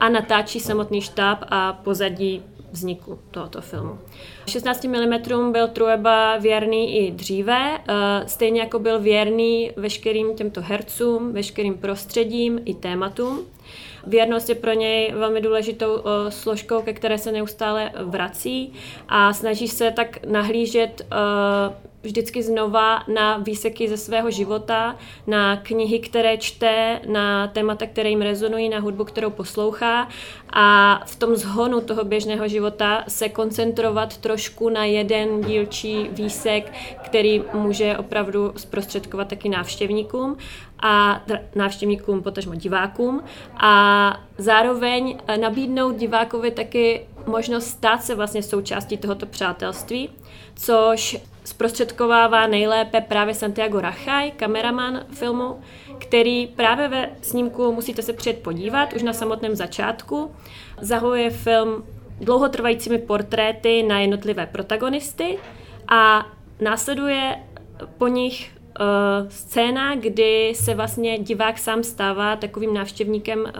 D: a natáčí samotný štáb a pozadí vzniku tohoto filmu. 16 mm byl Trueba věrný i dříve, stejně jako byl věrný veškerým těmto hercům, veškerým prostředím i tématům. Věrnost je pro něj velmi důležitou složkou, ke které se neustále vrací a snaží se tak nahlížet vždycky znova na výseky ze svého života, na knihy, které čte, na témata, které jim rezonují, na hudbu, kterou poslouchá a v tom zhonu toho běžného života se koncentrovat trošku na jeden dílčí výsek, který může opravdu zprostředkovat taky návštěvníkům a návštěvníkům, potažmo divákům a zároveň nabídnout divákovi taky možnost stát se vlastně součástí tohoto přátelství, což zprostředkovává nejlépe právě Santiago Rachaj, kameraman filmu, který právě ve snímku musíte se přijet podívat už na samotném začátku. Zahojuje film dlouhotrvajícími portréty na jednotlivé protagonisty a následuje po nich uh, scéna, kdy se vlastně divák sám stává takovým návštěvníkem uh,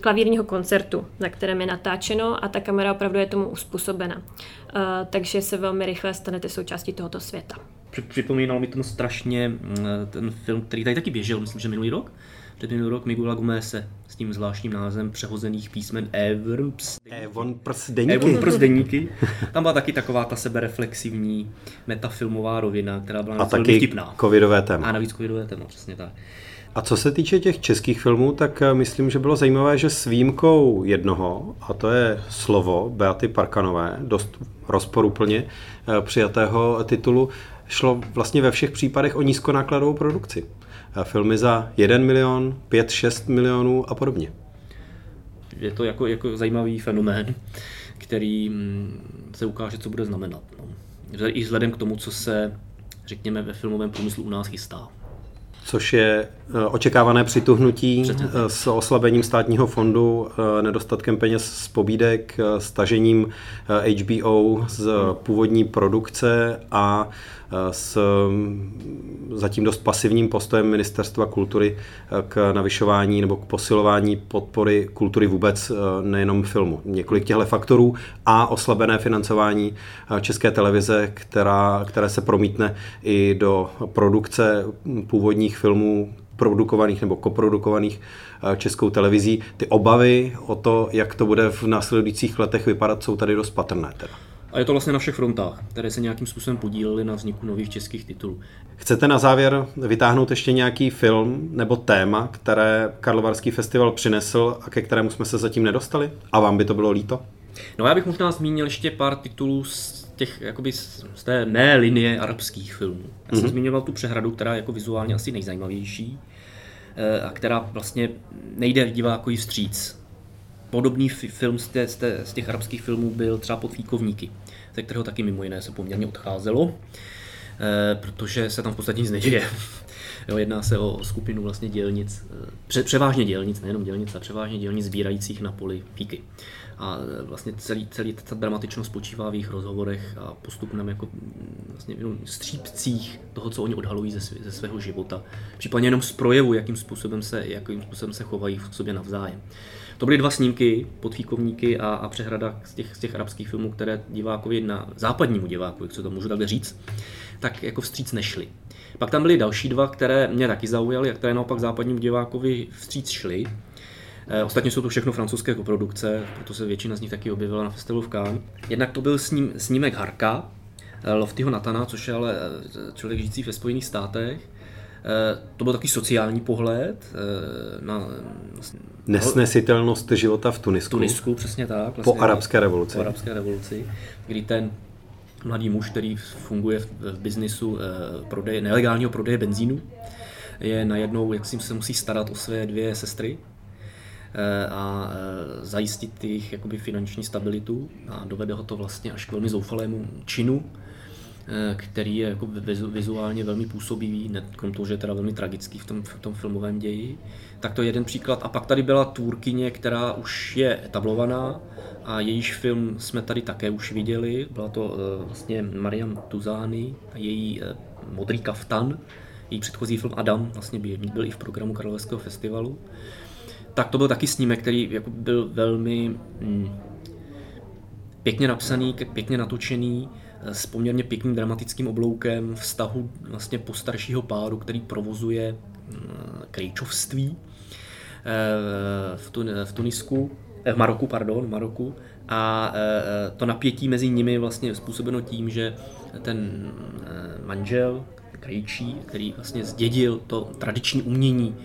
D: klavírního koncertu, na kterém je natáčeno a ta kamera opravdu je tomu uspůsobena. Uh, takže se velmi rychle stanete součástí tohoto světa.
C: Připomínal mi to strašně ten film, který tady taky běžel, myslím, že minulý rok, před minulý rok Miguela Gomese s tím zvláštním názvem přehozených písmen Evon
A: Prsdeníky.
C: Evon Prsdeníky. Tam byla taky taková ta sebereflexivní metafilmová rovina, která byla
A: a taky
C: vtipná.
A: covidové téma.
C: A navíc covidové téma, přesně tak.
A: A co se týče těch českých filmů, tak eh, myslím, že bylo zajímavé, že s výjimkou jednoho, a to je slovo Beaty Parkanové, dost rozporuplně eh, přijatého titulu, šlo vlastně ve všech případech o nízkonákladovou produkci. Filmy za 1 milion, 5-6 milionů a podobně.
C: je to jako, jako zajímavý fenomén, který mm, se ukáže, co bude znamenat. No. I vzhledem k tomu, co se, řekněme, ve filmovém průmyslu u nás chystá
A: což je eh, očekávané přituhnutí eh, s oslabením státního fondu, eh, nedostatkem peněz z pobídek, stažením HBO z původní produkce a s zatím dost pasivním postojem Ministerstva kultury k navyšování nebo k posilování podpory kultury vůbec, nejenom filmu. Několik těchto faktorů a oslabené financování České televize, která, které se promítne i do produkce původních filmů produkovaných nebo koprodukovaných českou televizí. Ty obavy o to, jak to bude v následujících letech vypadat, jsou tady dost patrné. Teda.
C: A je to vlastně na všech frontách, které se nějakým způsobem podílely na vzniku nových českých titulů.
A: Chcete na závěr vytáhnout ještě nějaký film nebo téma, které Karlovarský festival přinesl a ke kterému jsme se zatím nedostali? A vám by to bylo líto?
C: No já bych možná zmínil ještě pár titulů z těch, jakoby z té mé linie arabských filmů. Já jsem mm-hmm. zmiňoval tu přehradu, která je jako vizuálně asi nejzajímavější eh, a která vlastně nejde divákovi vstříc Podobný film z, té, z, těch arabských filmů byl třeba Podfíkovníky, ze kterého taky mimo jiné se poměrně odcházelo, eh, protože se tam v podstatě nic neděje. Jo, jedná se o skupinu vlastně dělnic, eh, pře, převážně dělnic, nejenom dělnic, ale převážně dělnic sbírajících na poli fíky. A eh, vlastně celý, celý ta dramatičnost spočívá v jejich rozhovorech a postupném jako mm, vlastně jenom střípcích toho, co oni odhalují ze, ze svého života. Případně jenom z projevu, jakým způsobem se, jakým způsobem se chovají v sobě navzájem. To byly dva snímky, podfíkovníky a, a přehrada z těch, z těch arabských filmů, které divákovi na západnímu divákovi, co to můžu takhle říct, tak jako vstříc nešly. Pak tam byly další dva, které mě taky zaujaly a které naopak západnímu divákovi vstříc šly. E, ostatně jsou to všechno francouzské koprodukce, proto se většina z nich taky objevila na festivalu v Cannes. Jednak to byl sním, snímek Harka, e, Loftyho Natana, což je ale e, člověk žijící ve Spojených státech. To byl takový sociální pohled na
A: Nesnesitelnost života v Tunisku.
C: Tunisku, přesně tak.
A: Vlastně, po arabské revoluci.
C: Po arabské revoluci, kdy ten mladý muž, který funguje v, biznisu eh, prodeje, nelegálního prodeje benzínu, je najednou, jak si se musí starat o své dvě sestry eh, a eh, zajistit jejich jakoby finanční stabilitu a dovede ho to vlastně až k velmi zoufalému činu, Eh, který je jako vizuálně velmi působivý, krom toho, že je teda velmi tragický v tom, v tom filmovém ději. Tak to je jeden příklad. A pak tady byla Turkyně, která už je etablovaná a jejíž film jsme tady také už viděli. Byla to eh, vlastně Mariam Tuzány a její eh, Modrý kaftan. Její předchozí film Adam vlastně byl, byl i v programu Karlovského festivalu. Tak to byl taky snímek, který jako byl velmi hm, pěkně napsaný, pěkně natočený s poměrně pěkným dramatickým obloukem vztahu vlastně postaršího páru, který provozuje mm, krejčovství eh, v, Tun- v Tunisku, eh, v Maroku, pardon, v Maroku. A eh, to napětí mezi nimi vlastně způsobeno tím, že ten manžel, krejčí, který vlastně zdědil to tradiční umění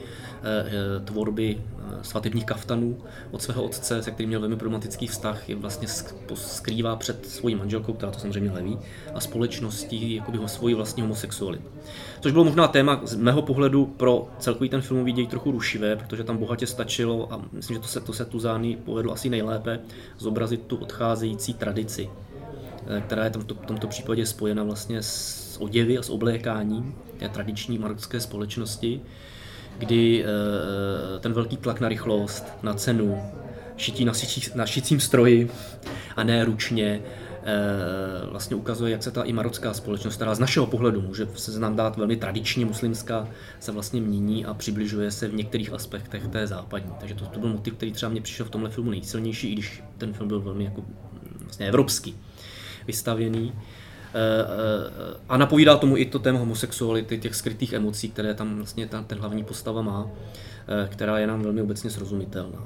C: tvorby svatebních kaftanů od svého otce, se kterým měl velmi problematický vztah, je vlastně skrývá před svojí manželkou, která to samozřejmě leví, a společností jakoby ho svoji vlastní homosexualitu. Což bylo možná téma z mého pohledu pro celkový ten filmový děj trochu rušivé, protože tam bohatě stačilo a myslím, že to se, to se tu zány povedlo asi nejlépe zobrazit tu odcházející tradici, eh, která je tam v tomto případě spojena vlastně s oděvy a s oblékáním té tradiční marocké společnosti, kdy eh, ten velký tlak na rychlost, na cenu, šití na, šicí, na šicím stroji a ne ručně, eh, vlastně ukazuje, jak se ta i marocká společnost, která z našeho pohledu může se nám dát velmi tradičně muslimská, se vlastně mění a přibližuje se v některých aspektech té západní. Takže to, to byl motiv, který třeba mě přišel v tomhle filmu nejsilnější, i když ten film byl velmi jako vlastně evropský vystavěný. Eh, eh, a napovídá tomu i to téma homosexuality, těch skrytých emocí, které tam vlastně ta, ten hlavní postava má, eh, která je nám velmi obecně srozumitelná.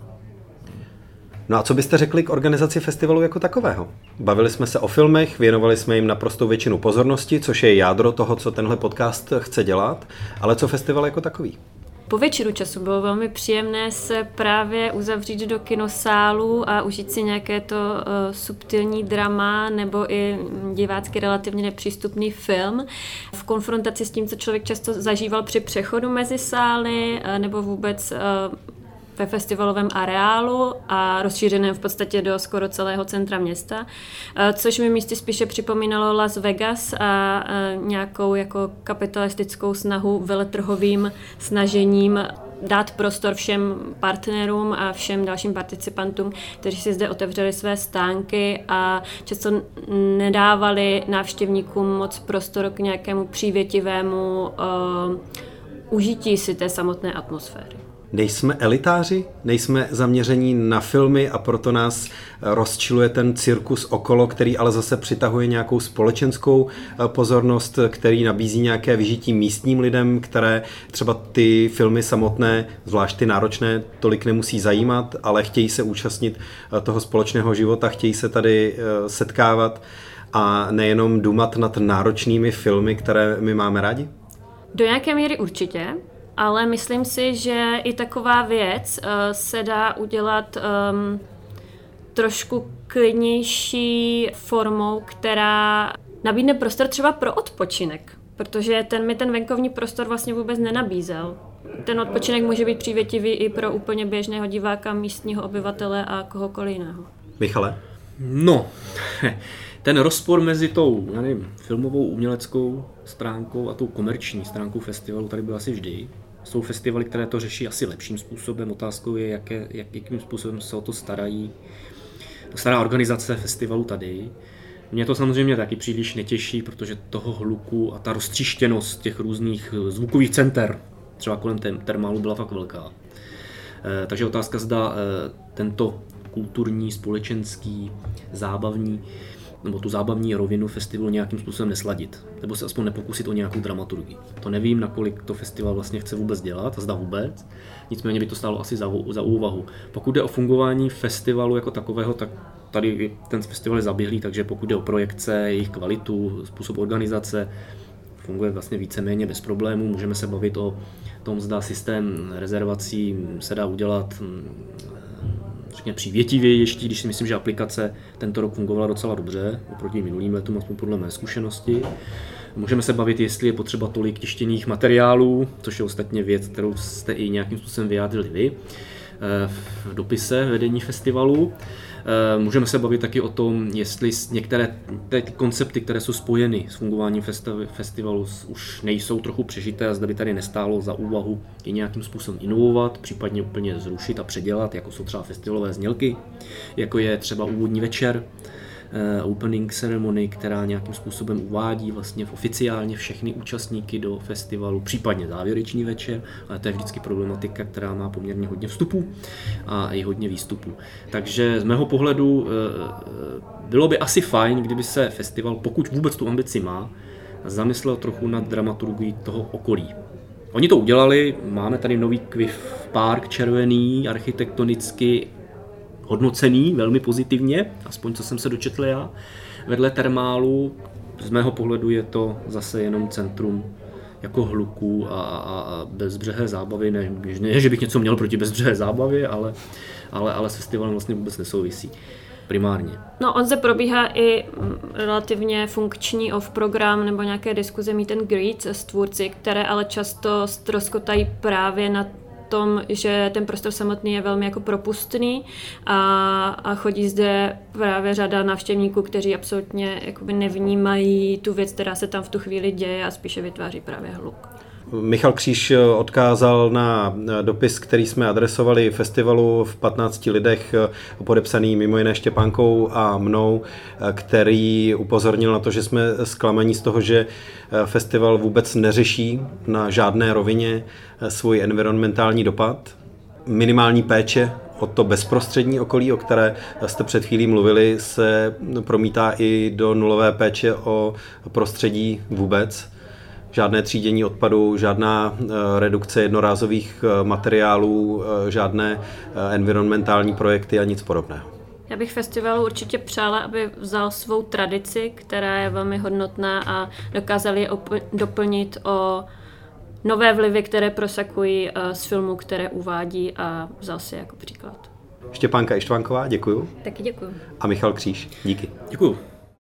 A: No a co byste řekli k organizaci festivalu jako takového? Bavili jsme se o filmech, věnovali jsme jim naprostou většinu pozornosti, což je jádro toho, co tenhle podcast chce dělat, ale co festival jako takový?
D: Po většinu času. Bylo velmi příjemné se právě uzavřít do kinosálu a užít si nějaké to uh, subtilní drama nebo i divácky relativně nepřístupný film. V konfrontaci s tím, co člověk často zažíval při přechodu mezi sály uh, nebo vůbec uh, ve festivalovém areálu a rozšířeném v podstatě do skoro celého centra města, což mi místy spíše připomínalo Las Vegas a nějakou jako kapitalistickou snahu veletrhovým snažením dát prostor všem partnerům a všem dalším participantům, kteří si zde otevřeli své stánky a často nedávali návštěvníkům moc prostor k nějakému přívětivému uh, užití si té samotné atmosféry.
A: Nejsme elitáři, nejsme zaměření na filmy a proto nás rozčiluje ten cirkus okolo, který ale zase přitahuje nějakou společenskou eh, pozornost, který nabízí nějaké vyžití místním lidem, které třeba ty filmy samotné, zvlášť ty náročné, tolik nemusí zajímat, ale chtějí se účastnit eh, toho společného života, chtějí se tady eh, setkávat a nejenom dumat nad náročnými filmy, které my máme rádi?
D: Do nějaké míry určitě ale myslím si, že i taková věc uh, se dá udělat um, trošku klidnější formou, která nabídne prostor třeba pro odpočinek, protože ten mi ten venkovní prostor vlastně vůbec nenabízel. Ten odpočinek může být přívětivý i pro úplně běžného diváka, místního obyvatele a kohokoliv jiného.
A: Michale?
C: No, ten rozpor mezi tou, já nevím, filmovou uměleckou stránkou a tou komerční stránkou festivalu tady byl asi vždy. Jsou festivaly, které to řeší asi lepším způsobem. Otázkou je, jaké, jak, jakým způsobem se o to starají. Stará organizace festivalu tady. Mě to samozřejmě taky příliš netěší, protože toho hluku a ta roztříštěnost těch různých zvukových center, třeba kolem termálu, byla fakt velká. E, takže otázka zda e, tento kulturní, společenský, zábavní nebo tu zábavní rovinu festivalu nějakým způsobem nesladit, nebo se aspoň nepokusit o nějakou dramaturgii. To nevím, nakolik to festival vlastně chce vůbec dělat, a zda vůbec, nicméně by to stálo asi za, za úvahu. Pokud jde o fungování festivalu jako takového, tak tady ten festival je zaběhlý, takže pokud jde o projekce, jejich kvalitu, způsob organizace, funguje vlastně víceméně bez problémů. Můžeme se bavit o tom, zda systém rezervací se dá udělat řekněme, přívětivější, když si myslím, že aplikace tento rok fungovala docela dobře oproti minulým letům, aspoň podle mé zkušenosti. Můžeme se bavit, jestli je potřeba tolik tištěných materiálů, což je ostatně věc, kterou jste i nějakým způsobem vyjádřili vy v dopise vedení festivalu. Eh, můžeme se bavit taky o tom, jestli některé ty koncepty, které jsou spojeny s fungováním festivalu, už nejsou trochu přežité a zda by tady nestálo za úvahu je nějakým způsobem inovovat, případně úplně zrušit a předělat, jako jsou třeba festivalové znělky, jako je třeba úvodní večer, Eh, opening ceremony, která nějakým způsobem uvádí vlastně oficiálně všechny účastníky do festivalu, případně závěrečný večer, ale to je vždycky problematika, která má poměrně hodně vstupů a i hodně výstupů. Takže z mého pohledu eh, bylo by asi fajn, kdyby se festival, pokud vůbec tu ambici má, zamyslel trochu nad dramaturgií toho okolí. Oni to udělali, máme tady nový Quiff Park červený, architektonicky hodnocený velmi pozitivně, aspoň co jsem se dočetl já. Vedle termálu, z mého pohledu je to zase jenom centrum jako hluku a, a, a bezbřehé zábavy. Ne, ne, že bych něco měl proti bezbřehé zábavě, ale, ale, ale s festivalem vlastně vůbec nesouvisí primárně.
D: No, on se probíhá i mm, relativně funkční off-program nebo nějaké diskuze meet and greet s tvůrci, které ale často stroskotají právě na tom, že ten prostor samotný je velmi jako propustný a, a chodí zde právě řada návštěvníků, kteří absolutně jakoby nevnímají tu věc, která se tam v tu chvíli děje a spíše vytváří právě hluk.
A: Michal Kříž odkázal na dopis, který jsme adresovali festivalu v 15 lidech, podepsaný mimo jiné Štěpánkou a mnou, který upozornil na to, že jsme zklamaní z toho, že festival vůbec neřeší na žádné rovině svůj environmentální dopad. Minimální péče o to bezprostřední okolí, o které jste před chvílí mluvili, se promítá i do nulové péče o prostředí vůbec žádné třídění odpadu, žádná eh, redukce jednorázových eh, materiálů, eh, žádné environmentální projekty a nic podobného.
D: Já bych festivalu určitě přála, aby vzal svou tradici, která je velmi hodnotná a dokázal je doplnit o nové vlivy, které prosakují z filmu, které uvádí a vzal si jako příklad.
A: Štěpánka Ištvánková, děkuju.
D: Taky děkuju.
A: A Michal Kříž, díky.
C: Děkuju.